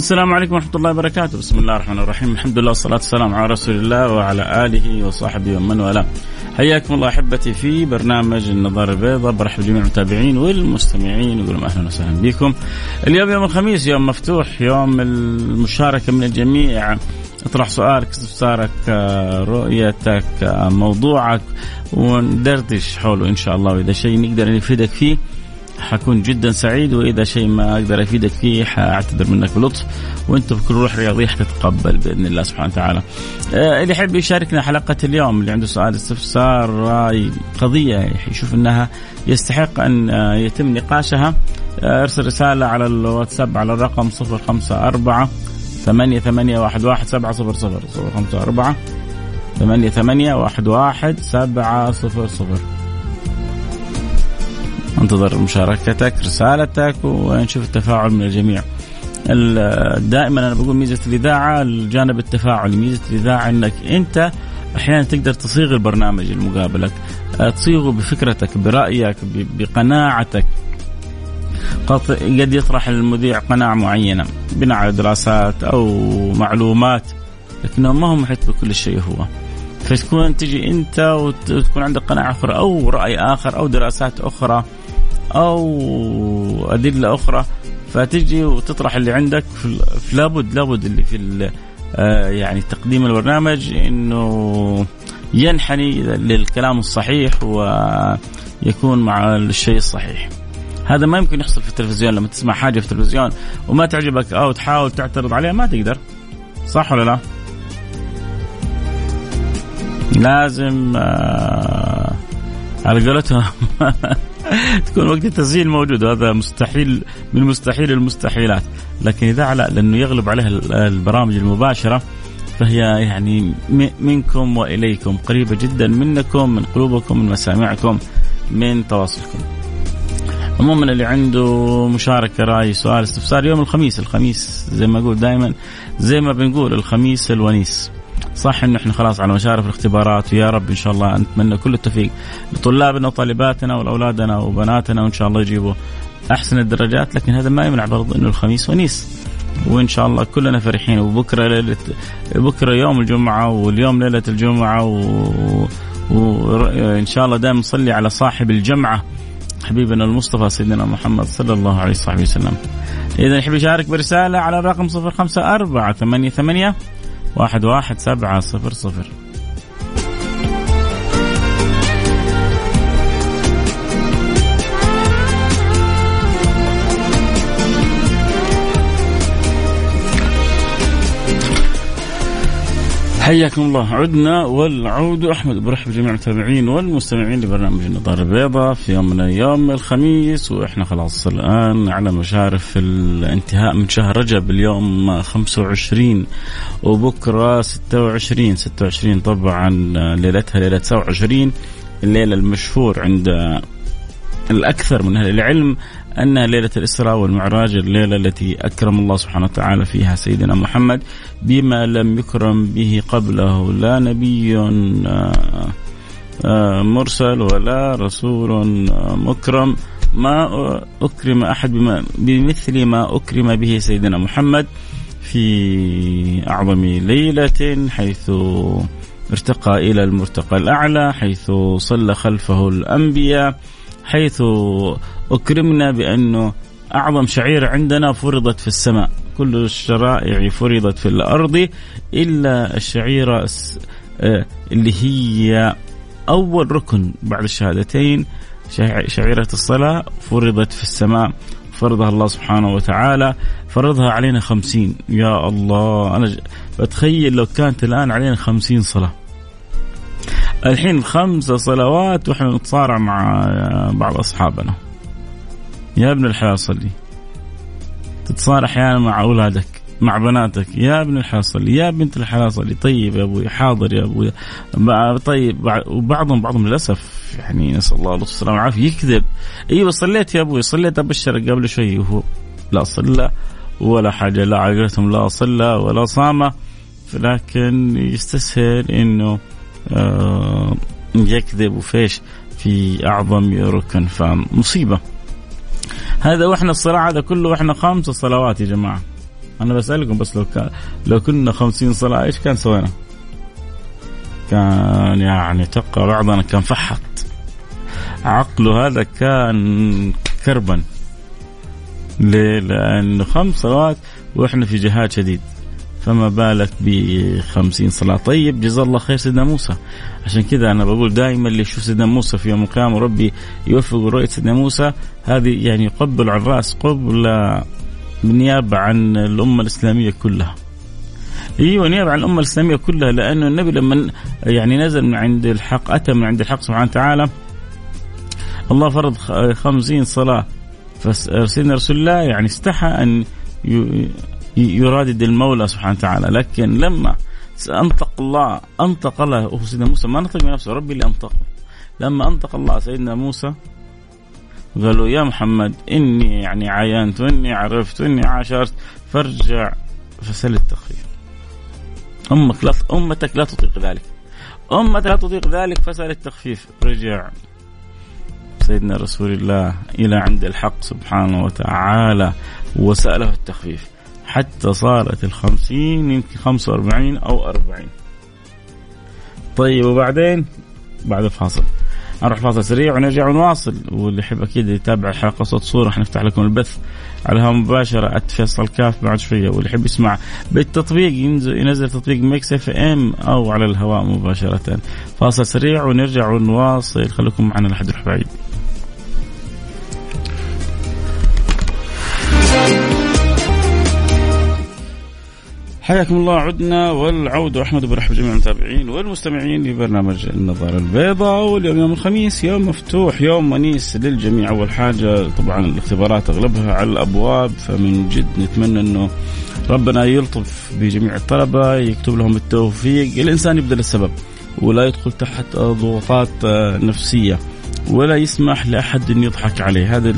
السلام عليكم ورحمة الله وبركاته، بسم الله الرحمن الرحيم، الحمد لله والصلاة والسلام على رسول الله وعلى آله وصحبه ومن والاه. حياكم الله أحبتي في برنامج النظارة البيضاء، برحب جميع المتابعين والمستمعين ونقول أهلا وسهلا بكم. اليوم يوم الخميس يوم مفتوح، يوم المشاركة من الجميع. اطرح سؤالك، استفسارك، رؤيتك، موضوعك وندردش حوله إن شاء الله وإذا شيء نقدر نفيدك فيه حكون جدا سعيد وإذا شيء ما أقدر أفيدك فيه حأعتذر منك بلطف وانت بكل روح رياضيه حتتقبل بإذن الله سبحانه وتعالى. آه اللي يحب يشاركنا حلقة اليوم اللي عنده سؤال استفسار رأي قضية يشوف إنها يستحق أن آه يتم نقاشها آه أرسل رسالة على الواتساب على الرقم 054 ثمانية ثمانية واحد واحد سبعة صفر صفر صفر خمسة أربعة ثمانية ثمانية واحد واحد سبعة صفر صفر انتظر مشاركتك رسالتك ونشوف التفاعل من الجميع. دائما أنا بقول ميزة الإذاعة الجانب التفاعلي. ميزة الإذاعة إنك أنت أحيانا تقدر تصيغ البرنامج المقابلك تصيغه بفكرتك برأيك بقناعتك. قد يطرح المذيع قناعة معينة بناء على دراسات أو معلومات لكنه ما هو محيط بكل شيء هو. فتكون تجي أنت وتكون عندك قناعة أخرى أو رأي آخر أو دراسات أخرى. أو أدلة أخرى فتجي وتطرح اللي عندك في لابد لابد اللي في آه، يعني تقديم البرنامج إنه ينحني للكلام الصحيح ويكون مع الشيء الصحيح. هذا ما يمكن يحصل في التلفزيون لما تسمع حاجة في التلفزيون وما تعجبك أو تحاول تعترض عليها ما تقدر. صح ولا لا؟ لازم آه على قولتهم تكون وقت التسجيل موجود وهذا مستحيل من مستحيل المستحيلات. لكن إذا لا لأنه يغلب عليها البرامج المباشرة فهي يعني منكم وإليكم. قريبة جدا منكم من قلوبكم من مسامعكم من تواصلكم. عموما اللي عنده مشاركة رأي سؤال استفسار يوم الخميس الخميس زي ما أقول دائما زي ما بنقول الخميس الونيس. صح انه إحنا خلاص على مشارف الاختبارات ويا رب إن شاء الله نتمنى كل التوفيق لطلابنا وطالباتنا والاولادنا وبناتنا وإن شاء الله يجيبوا أحسن الدرجات لكن هذا ما يمنع برضه إنه الخميس ونيس وإن شاء الله كلنا فرحين وبكرة ليلة بكرة يوم الجمعة واليوم ليلة الجمعة و... وان شاء الله دائما نصلي على صاحب الجمعة حبيبنا المصطفى سيدنا محمد صلى الله عليه وصحبه وسلم. اذا يحب يشارك برسالة على الرقم 054 88 واحد واحد سبعة صفر صفر. حياكم الله. عدنا والعود. أحمد برحب جميع المتابعين والمستمعين لبرنامج النظاره البيضاء في يوم من الأيام الخميس. وإحنا خلاص الآن على مشارف الانتهاء من شهر رجب اليوم 25 وبكرة 26 26 طبعا ليلتها ليلة 27 الليلة المشهور عند الأكثر من أهل العلم أنها ليلة الإسراء والمعراج الليلة التي أكرم الله سبحانه وتعالى فيها سيدنا محمد بما لم يكرم به قبله لا نبي آه، مرسل ولا رسول آه، مكرم. ما أكرم أحد بما بمثل ما أكرم به سيدنا محمد في أعظم ليلة حيث ارتقى إلى المرتقى الأعلى حيث صلى خلفه الأنبياء. حيث أكرمنا بأنه أعظم شعيرة عندنا فرضت في السماء. كل الشرائع فرضت في الأرض إلا الشعيرة آه، اللي هي أول ركن بعد الشهادتين. شعيرة الصلاة فرضت في السماء. فرضها الله سبحانه وتعالى. فرضها علينا خمسين. يا الله أنا بتخيل لو كانت الآن علينا خمسين صلاة. الحين خمس صلوات وإحنا نتصارع مع بعض أصحابنا. يا ابن الحلال صلي تتصارع أحيانا مع أولادك مع بناتك. يا ابن الحلال صلي يا بنت الحلال صلي طيب يا أبوي حاضر يا أبوي. طيب وبعضهم بعضهم للأسف يعني نسأل الله اللطف والسلامه والعافية يكذب. أيوه صليت يا أبوي صليت أبشرك قبل شوي وهو لا صلى ولا حاجة لا عقلتهم لا صلى ولا صام. لكن يستسهل إنه يكذب وفيش في أعظم ركن فمصيبة. هذا وإحنا الصراع هذا كله وإحنا خمس صلوات يا جماعة. أنا بسألكم بس لو كان لو كنا خمسين صلاة إيش كان سوينا؟ كان يعني تبقى بعضنا كان فحط. عقله هذا كان كربا. ليه؟ لأنه خمس صلوات وإحنا في جهاد شديد. فما بالك بخمسين صلاة. طيب جزا الله خير سيدنا موسى. عشان كذا أنا بقول دائما اللي يشوف سيدنا موسى في يوم القيامة ربي يوفق رؤية سيدنا موسى. هذه يعني يقبل على الرأس قبل بالنيابة عن الأمة الإسلامية كلها. أيوه نيابه عن الأمة الإسلامية كلها لأنه النبي لما يعني نزل من عند الحق أتى من عند الحق سبحانه وتعالى. الله فرض خمسين صلاة. فسيدنا رسول الله يعني استحى أن يرادد المولى سبحانه وتعالى. لكن لما انطق الله أنطق الله. سيدنا موسى ما نطق من نفسه ربي اللي أنطقه. لما أنطق الله سيدنا موسى قالوا يا محمد إني يعني عاينت وإني عرفت وإني عاشرت فارجع فسل التخفيف. أمك لا أمتك لا تطيق ذلك. أمتك لا تطيق ذلك فسل التخفيف. رجع سيدنا رسول الله إلى عند الحق سبحانه وتعالى وسأله التخفيف. حتى صارت الخمسين يمكن خمسة وأربعين أو أربعين. طيب وبعدين؟ بعد الفاصل. نروح فاصل سريع ونرجع ونواصل. واللي يحب أكيد يتابع الحلقة صوت صورة حنفتح لكم البث على الهواء مباشرة @فيصل كاف بعد شوية. واللي يحب يسمع بالتطبيق ينزل, ينزل تطبيق ميكس اف ام أو على الهواء مباشرة. فاصل سريع ونرجع ونواصل. خليكم معنا لحد الحبايب حياكم الله عدنا والعودة. أحمد برحب جميع المتابعين والمستمعين لبرنامج النظارة البيضاء. واليوم يوم الخميس يوم مفتوح يوم ونيس للجميع. أول حاجة طبعا الاختبارات أغلبها على الأبواب فمن جد نتمنى أنه ربنا يلطف بجميع الطلبة يكتب لهم التوفيق. الإنسان يبدأ السبب ولا يدخل تحت ضغوطات نفسية ولا يسمح لأحد أن يضحك عليه. هذا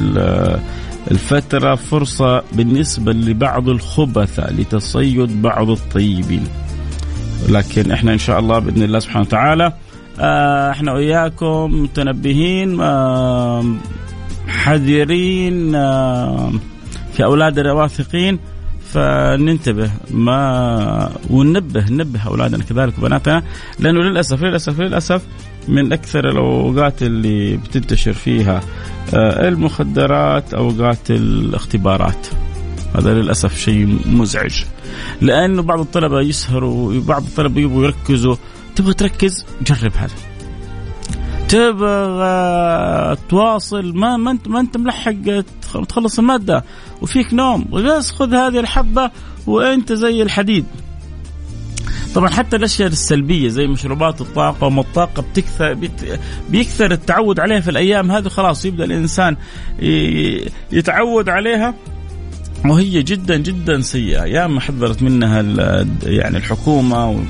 الفترة فرصة بالنسبة لبعض الخبثاء لتصيد بعض الطيبين. لكن إحنا إن شاء الله بإذن الله سبحانه وتعالى آه، إحنا وياكم متنبهين حذرين في اولادنا واثقين فننتبه ما وننبه ننبه أولادنا كذلك وبناتنا لأنه للاسف للاسف للأسف من أكثر الأوقات اللي بتنتشر فيها آه، المخدرات اوقات الاختبارات. هذا للأسف شيء مزعج. لأنه بعض الطلبة يسهروا وبعض الطلبة يبغوا يركزوا. تبغى تركز؟ جرب هذا تبغى تواصل؟ ما ما أنت ما أنت ملحق تخلص المادة. وفيك نوم. بس خذ هذه الحبة وأنت زي الحديد. طبعا حتى الأشياء السلبية زي مشروبات الطاقة وما الطاقة بتكثر بيكثر التعود عليها في الأيام هذه خلاص يبدأ الإنسان يتعود عليها. وهي جدا جدا سيئة. يا ما حذرت منها يعني الحكومة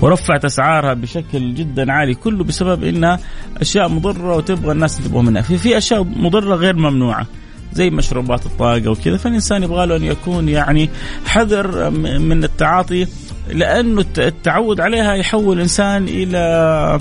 ورفعت أسعارها بشكل جدا عالي كله بسبب إنها أشياء مضرة وتبغى الناس ينتبهوا منها. في في أشياء مضرة غير ممنوعة زي مشروبات الطاقة وكذا. فالإنسان يبغى له أن يكون يعني حذر من التعاطي لأنه التعود عليها يحول الانسان إلى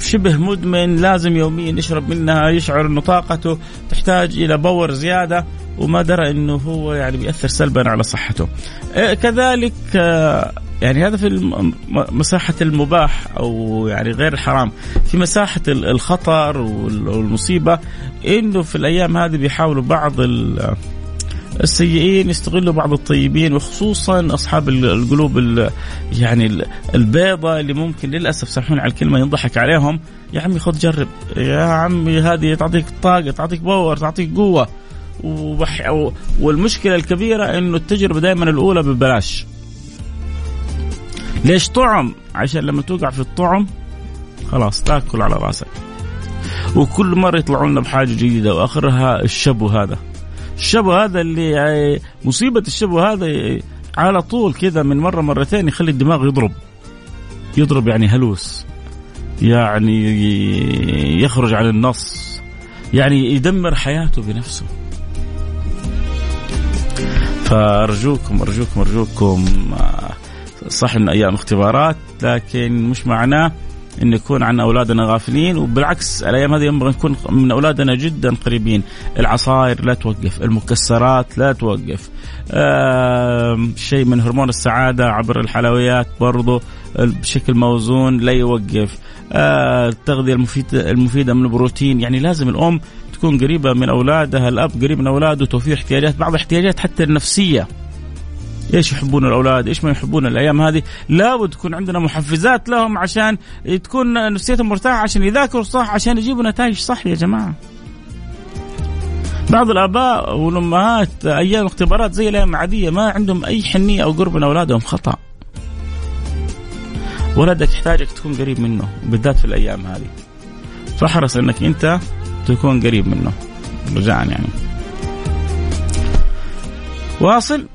شبه مدمن لازم يوميا يشرب منها يشعر إنه طاقته تحتاج إلى باور زيادة وما درى إنه هو يعني بيأثر سلبا على صحته. إيه، كذلك آه، يعني هذا في مساحة المباح أو يعني غير الحرام في مساحة الخطر والمصيبة إنه في الأيام هذه بيحاولوا بعض السيئين يستغلوا بعض الطيبين وخصوصا أصحاب القلوب يعني البيضة اللي ممكن للأسف سامحوني على الكلمة ينضحك عليهم. يا عمي خذ جرب يا عمي هذه تعطيك طاقة تعطيك باور تعطيك قوة. وبح... والمشكلة الكبيرة إنه التجربة دائما الأولى ببلاش. ليش طعم؟ عشان لما توقع في الطعم خلاص تأكل على رأسك. وكل مرة يطلعوا لنا بحاجة جديدة وآخرها الشبو هذا. الشبو هذا اللي يعني مصيبة الشبو هذا على طول كذا من مرة مرتين يخلي الدماغ يضرب. يضرب يعني هلوس. يعني يخرج عن النص. يعني يدمر حياته بنفسه. فأرجوكم أرجوكم أرجوكم آه، صح ان أيام اختبارات لكن مش معناه إن يكون عن أولادنا غافلين وبالعكس الأيام هذه ينبغي نكون من أولادنا جدا قريبين. العصائر لا توقف المكسرات لا توقف. شيء من هرمون السعادة عبر الحلويات برضو بشكل موزون لا يوقف. آه التغذية المفيده المفيدة من البروتين. يعني لازم الأم تكون قريبة من أولادها الأب قريب من أولاده توفير احتياجات بعض الاحتياجات حتى النفسية. إيش يحبون الأولاد؟ إيش ما يحبون الأيام هذه؟ لابد تكون عندنا محفزات لهم عشان تكون نفسيتهم مرتاحة عشان يذاكروا صح عشان يجيبوا نتائج صح يا جماعة. بعض الآباء والأمهات أيام اختبارات زي الأيام العادية ما عندهم أي حنية أو قرب من أولادهم خطأ. ولدك يحتاجك تكون قريب منه بالذات في الأيام هذه. فاحرص إنك أنت تكون قريب منه. رجاء يعني. واصل؟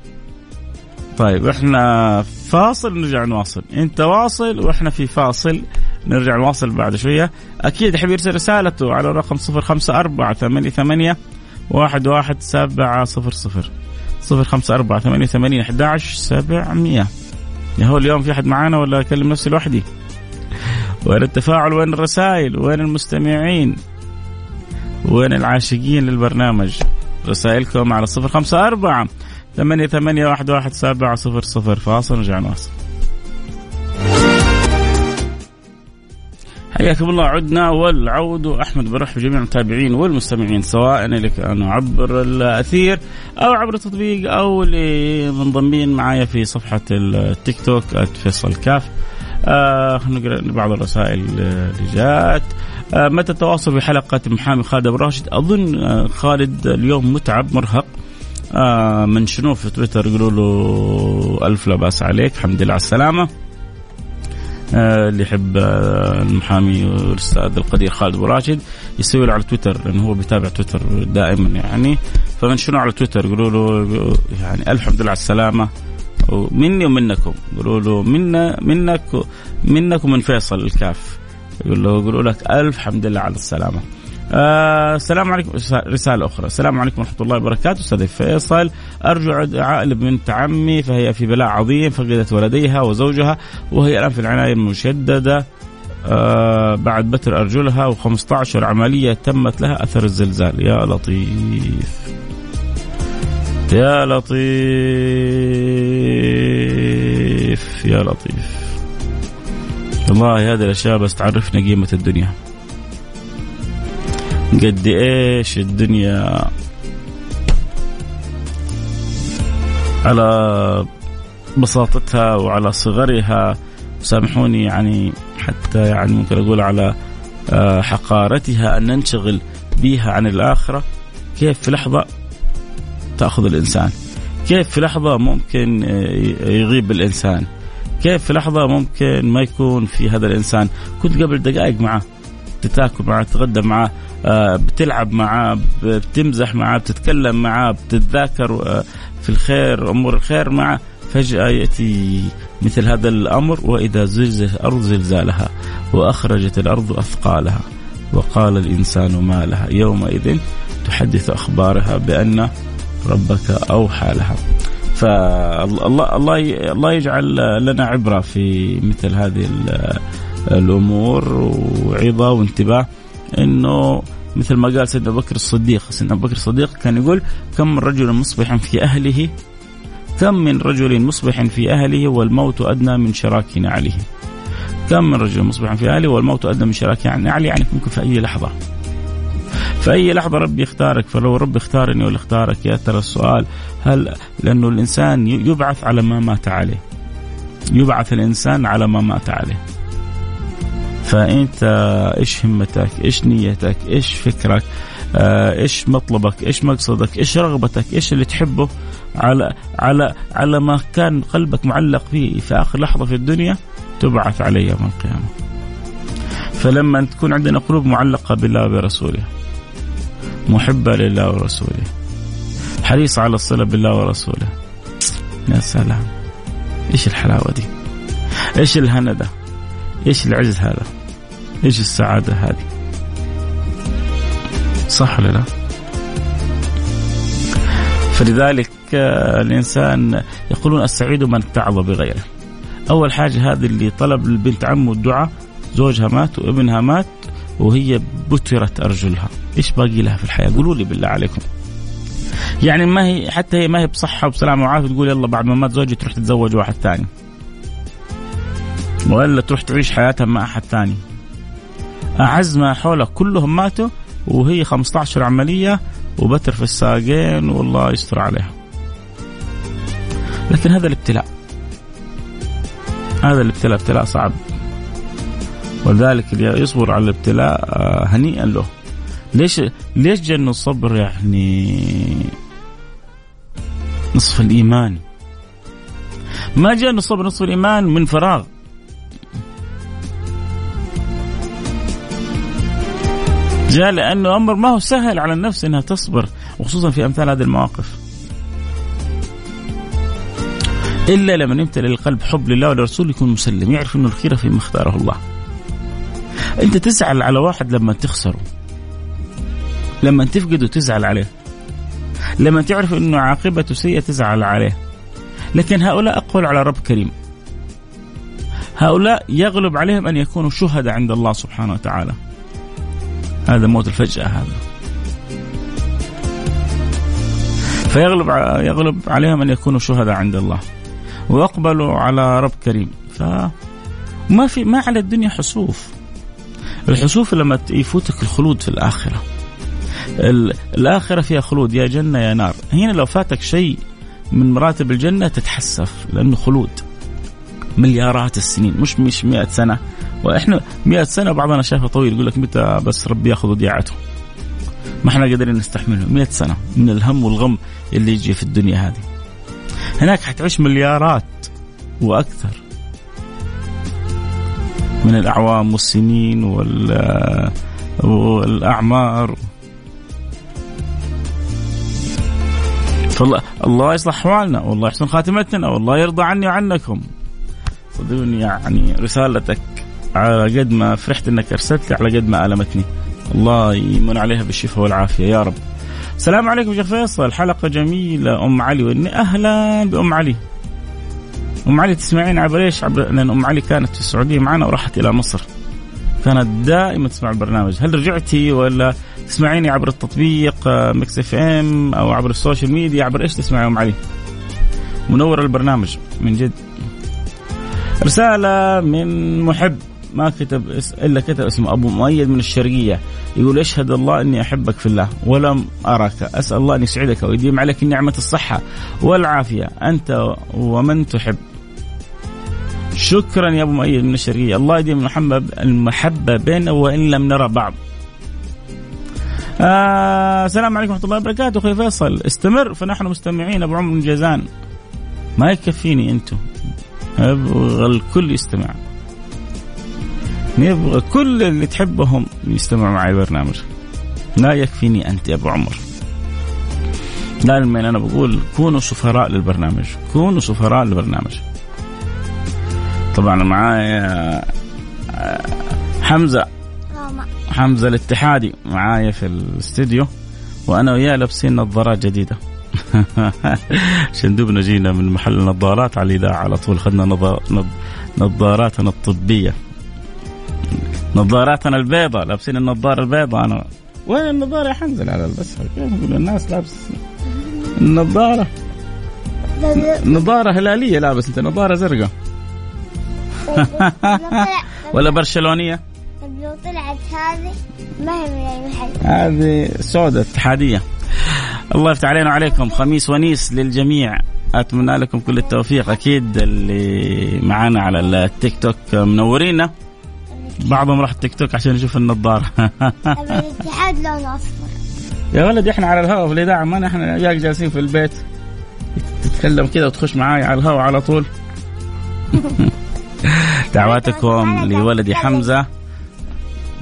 طيب إحنا فاصل نرجع نواصل. أنت واصل وإحنا في فاصل نرجع نواصل بعد شوية. أكيد يحب يرسل رسالته على رقم صفر خمسة أربعة ثمانية ثمانية واحد واحد سبعة صفر صفر. صفر خمسة أربعة ثمانية ثمانية أحد عشر سبعمية يا هو اليوم في أحد معانا ولا أكلم نفسي لوحدي؟ وين التفاعل؟ وين الرسائل؟ وين المستمعين؟ وين العاشقين للبرنامج؟ رسائلكم على صفر خمسة أربعة ثمانية ثمانية واحد واحد سبعة صفر صفر. فاصل نرجع نواصل. حياكم الله عدنا والعود. أحمد برحب جميع المتابعين والمستمعين سواء اللي كانوا عبر الأثير أو عبر التطبيق أو اللي منضمين معايا في صفحة التيك توك فيصل كاف. آه نقرأ بعض الرسائل اللي جاءت. آه متى التواصل بحلقة محامي خالد أبو راشد؟ أظن آه خالد اليوم متعب مرهق. آه من شنو في تويتر يقولوا له ألف لا بأس عليك الحمد لله على السلامة. آه اللي يحب آه المحامي الاستاذ القدير خالد أبو راشد يسوي له على تويتر لأنه هو بيتابع تويتر دائما يعني. فمن شنو على تويتر يقولوا له يعني الحمد لله على السلامة. ومني ومنكم يقولوا له منا منك منك ومن فيصل الكاف. يقول له يقولوا لك ألف حمد لله على السلامة. آه السلام عليكم. رسالة أخرى. السلام عليكم ورحمة الله وبركاته. أستاذ فيصل. أرجو دعاء لبنت عمي فهي في بلاء عظيم فقدت ولديها وزوجها وهي الآن في العناية المشددة. آه بعد بتر أرجلها و15 عملية تمت لها أثر الزلزال. يا لطيف. يا لطيف. يا لطيف. والله هذه الأشياء بس تعرفنا قيمة الدنيا. قد إيش الدنيا. على بساطتها وعلى صغرها. سامحوني يعني حتى يعني ممكن أقول على آه، حقارتها أن ننشغل بها عن الآخرة. كيف في لحظة تأخذ الإنسان؟ كيف في لحظة ممكن آه، يغيب الإنسان؟ كيف في لحظة ممكن ما يكون في هذا الإنسان؟ كنت قبل دقائق معه. تتاكل معه تتغدى معه آه، بتلعب معاه بتمزح معاه بتتكلم معاه بتتذاكر آه، في الخير أمور الخير معه. فجأة يأتي مثل هذا الأمر وإذا زلزلت الأرض زلزالها وأخرجت الأرض أثقالها. وقال الإنسان ما لها. يومئذ تحدث أخبارها بأن ربك أوحى لها. فالله الله الله يجعل لنا عبرة في مثل هذه الأمور وعظة وانتباه إنه مثل ما قال سيدنا بكر الصديق سيدنا بكر الصديق كان يقول كم من رجل مصبح في أهله؟ كم من رجل مصبح في أهله والموت أدنى من شراك نعله. كم من رجل مصبح في أهله والموت أدنى من شراك نعله؟ يعني ممكن في أي لحظة. في أي لحظة ربي يختارك؟ فلو ربي اختارني ولا اختارك يا ترى السؤال هل لأنه الإنسان يبعث على ما مات عليه. يبعث الإنسان على ما مات عليه. فأنت إيش همتك؟ إيش نيتك؟ إيش فكرك؟ آه إيش مطلبك؟ إيش مقصدك؟ إيش رغبتك؟ إيش اللي تحبه؟ على على على ما كان قلبك معلق فيه في آخر لحظة في الدنيا تبعث عليه يوم القيامة. فلما تكون عندنا قلوب معلقة بالله وبرسوله محبة لله ورسوله حريصه على الصله بالله ورسوله يا سلام. إيش الحلاوة دي؟ إيش الهنا ده؟ إيش العز هذا؟ إيش السعادة هذه؟ صح ولا لا؟ فلذلك آه، الإنسان يقولون السعيد من اتعظ بغيره. أول حاجة هذه اللي طلب البنت عمه الدعاء زوجها مات وابنها مات وهي بترت أرجلها. إيش باقي لها في الحياة؟ قولوا لي بالله عليكم. يعني ما هي حتى هي ما هي بصحة وبسلامة وعافية تقول يلا بعد ما مات زوجي تروح تتزوج واحد ثاني. ولا تروح تعيش حياتها مع أحد ثاني. أعز ما حولها كلهم ماتوا وهي 15 عملية وبتر في الساقين والله يستر عليها. لكن هذا الابتلاء هذا الابتلاء ابتلاء صعب. ولذلك اللي يصبر على الابتلاء آه، هنيئا له. ليش ليش جن الصبر يعني؟ نصف الإيمان. ما جاء الصبر نصف الإيمان من فراغ. جاء لأنه أمر ما هو سهل على النفس إنها تصبر وخصوصا في أمثال هذه المواقف. إلا لمن يمتلئ القلب حب لله ولرسوله يكون مسلم يعرف إنه الخير فيما اختاره الله. أنت تزعل على واحد لما تخسره. لما تفقده تزعل عليه. لما تعرف إنه عاقبته سيئة تزعل عليه. لكن هؤلاء أقول على رب كريم. هؤلاء يغلب عليهم أن يكونوا شهداء عند الله سبحانه وتعالى. هذا موت الفجأة هذا. فيغلب يغلب عليهم أن يكونوا شهداء عند الله. ويقبلوا على رب كريم. فما في ما على الدنيا حسوف. الحسوف لما يفوتك الخلود في الآخرة. الآخرة فيها خلود يا جنة يا نار. هنا لو فاتك شيء من مراتب الجنة تتحسف لأنه خلود. مليارات السنين مش مش مئة سنة. وإحنا 100 سنة بعضنا شايفه طويل يقول لك متى بس ربي ياخذ وديعته ما إحنا قادرين نستحمله 100 سنة من الهم والغم اللي يجي في الدنيا هذه. هناك حتعيش مليارات وأكثر من الأعوام والسنين وال والأعمار. فالله الله يصلح أحوالنا والله يحسن خاتمتنا والله يرضى عني وعنكم. صدقوني يعني رسالتك. على قد ما فرحت إنك أرسلت لي على قد ما ألمتني. الله يمن عليها بالشفاء والعافية. يا رب. السلام عليكم شيخ فيصل. حلقة جميلة. أم علي وإني أهلا بأم علي. أم علي تسمعين عبر إيش؟ عبر لأن أم علي كانت في السعودية معنا وراحت إلى مصر. كانت دائما تسمع البرنامج. هل رجعتي ولا تسمعيني عبر التطبيق مكس إف إم أو عبر السوشيال ميديا؟ عبر إيش تسمعي أم علي؟ منور البرنامج من جد. رسالة من محب. ما كتب إلا كتب اسمه أبو مؤيد من الشرقية. يقول أشهد الله إني أحبك في الله ولم أراك. أسأل الله أن يسعدك ويديم عليك نعمه الصحة والعافية. أنت ومن تحب. شكرا يا أبو مؤيد من الشرقية. الله يديم المحبة بيننا وإن لم نرى بعض. آه السلام عليكم ورحمة الله وبركاته. أخوي فيصل استمر. فنحن مستمعين. أبو عمر من جازان. ما يكفيني أنتم. أبغى الكل يستمع. نبغى كل اللي تحبهم يستمعوا معي البرنامج. لا يكفيني أنت يا أبو عمر. دائما أنا بقول كونوا سفراء للبرنامج. كونوا سفراء للبرنامج. طبعا معايا آه، حمزة. حمزة الاتحادي معايا في الاستديو وأنا وياه لابسين نظارات جديدة. عشان دوبنا جينا من محل النظارات على الاذاعه على طول اخذنا نظاراتنا الطبية. نظاراتنا البيضاء لابسين النظارة البيضاء أنا. وين النظارة؟ يا حنزل على البس كيف نقول الناس لابس النظارة. نظارة هلالية لابس أنت نظارة زرقاء. ولا برشلونية؟ لو طلعت هذه ما هي من اي محل هذه سوداء اتحادية. الله يفتح علينا وعليكم. خميس ونيس للجميع. أتمنى لكم كل التوفيق. أكيد اللي معانا على التيك توك منورينا بعضهم راح التيك توك عشان يشوف النظارة. الاتحاد لونه اصفر يا ولدي إحنا على الهواء في الإذاعة ما إحنا جاك جالسين في البيت. تتكلم كذا وتخش معاي على الهواء على طول. دعواتكم لولدي حمزة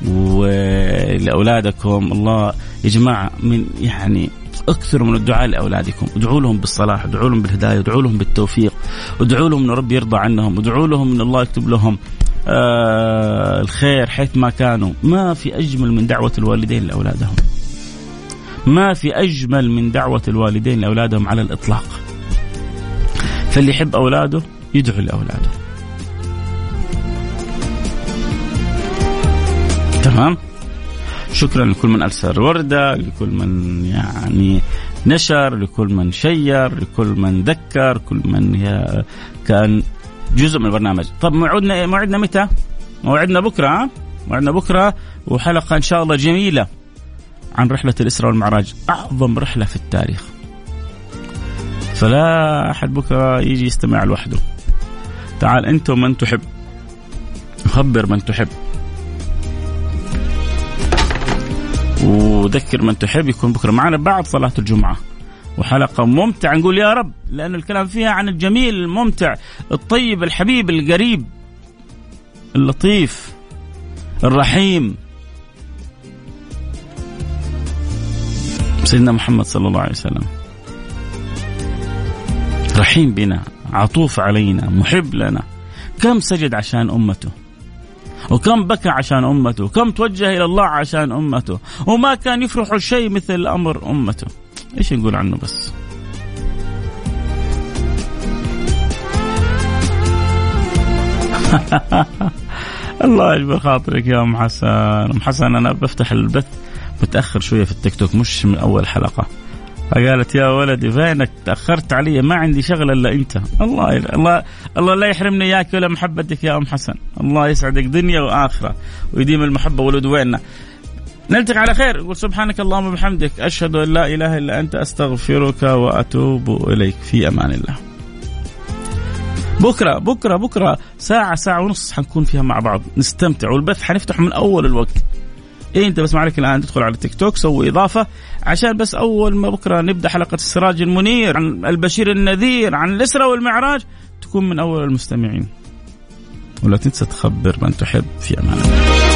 ولأولادكم. الله يا جماعة من يعني اكثروا من الدعاء لأولادكم، ادعوا لهم بالصلاح، ادعوا لهم بالهداية، ادعوا لهم بالتوفيق، ادعوا لهم إن ربي يرضى عنهم، ادعوا لهم إن الله يكتب لهم. آه الخير حيث ما كانوا، ما في أجمل من دعوة الوالدين لأولادهم. ما في أجمل من دعوة الوالدين لأولادهم على الإطلاق. فاللي يحب أولاده يدعو لأولاده. تمام؟ شكرا لكل من أرسل وردة لكل من يعني نشر لكل من شير لكل من ذكر كل من كان جزء من البرنامج. طب موعدنا موعدنا متى؟ موعدنا بكرة ها؟ موعدنا بكرة وحلقة إن شاء الله جميلة عن رحلة الإسراء والمعراج. أعظم رحلة في التاريخ. فلا أحد بكرة يجي يستمع لوحده. تعال انت ومن تحب. خبر من تحب. وذكر من تحب يكون بكرة. معنا بعد صلاة الجمعة. وحلقة ممتعة. نقول يا رب لأن الكلام فيها عن الجميل الممتع الطيب الحبيب القريب اللطيف الرحيم. سيدنا محمد صلى الله عليه وسلم. رحيم بنا عطوف علينا محب لنا. كم سجد عشان أمته؟ وكم بكى عشان أمته؟ وكم توجه إلى الله عشان أمته؟ وما كان يفرح شيء مثل أمر أمته. إيش نقول عنه بس؟ الله يجبر خاطرك يا أم حسن. أم حسن أنا بفتح البث متأخر شوية في التيك توك مش من أول حلقة. فقالت يا ولدي فينك؟ تأخرت علي ما عندي شغله إلا أنت. الله الله الله لا يحرمني إياك ولا محبتك يا أم حسن. الله يسعدك دنيا وآخرة. ويديم المحبة والود ويننا. نلتقي على خير. نقول سبحانك اللهم وبحمدك أشهد أن لا إله إلا أنت أستغفرك وأتوب إليك. في أمان الله. بكرة بكرة بكرة. ساعة ساعة ونص حنكون فيها مع بعض. نستمتع والبث حنفتحه من أول الوقت. إيه أنت بس معلك الآن تدخل على تيك توك سوي إضافة. عشان بس أول ما بكرة نبدأ حلقة السراج المنير عن البشير النذير عن الإسرة والمعراج تكون من أول المستمعين. ولا تنسى تخبر من تحب. في أمان الله.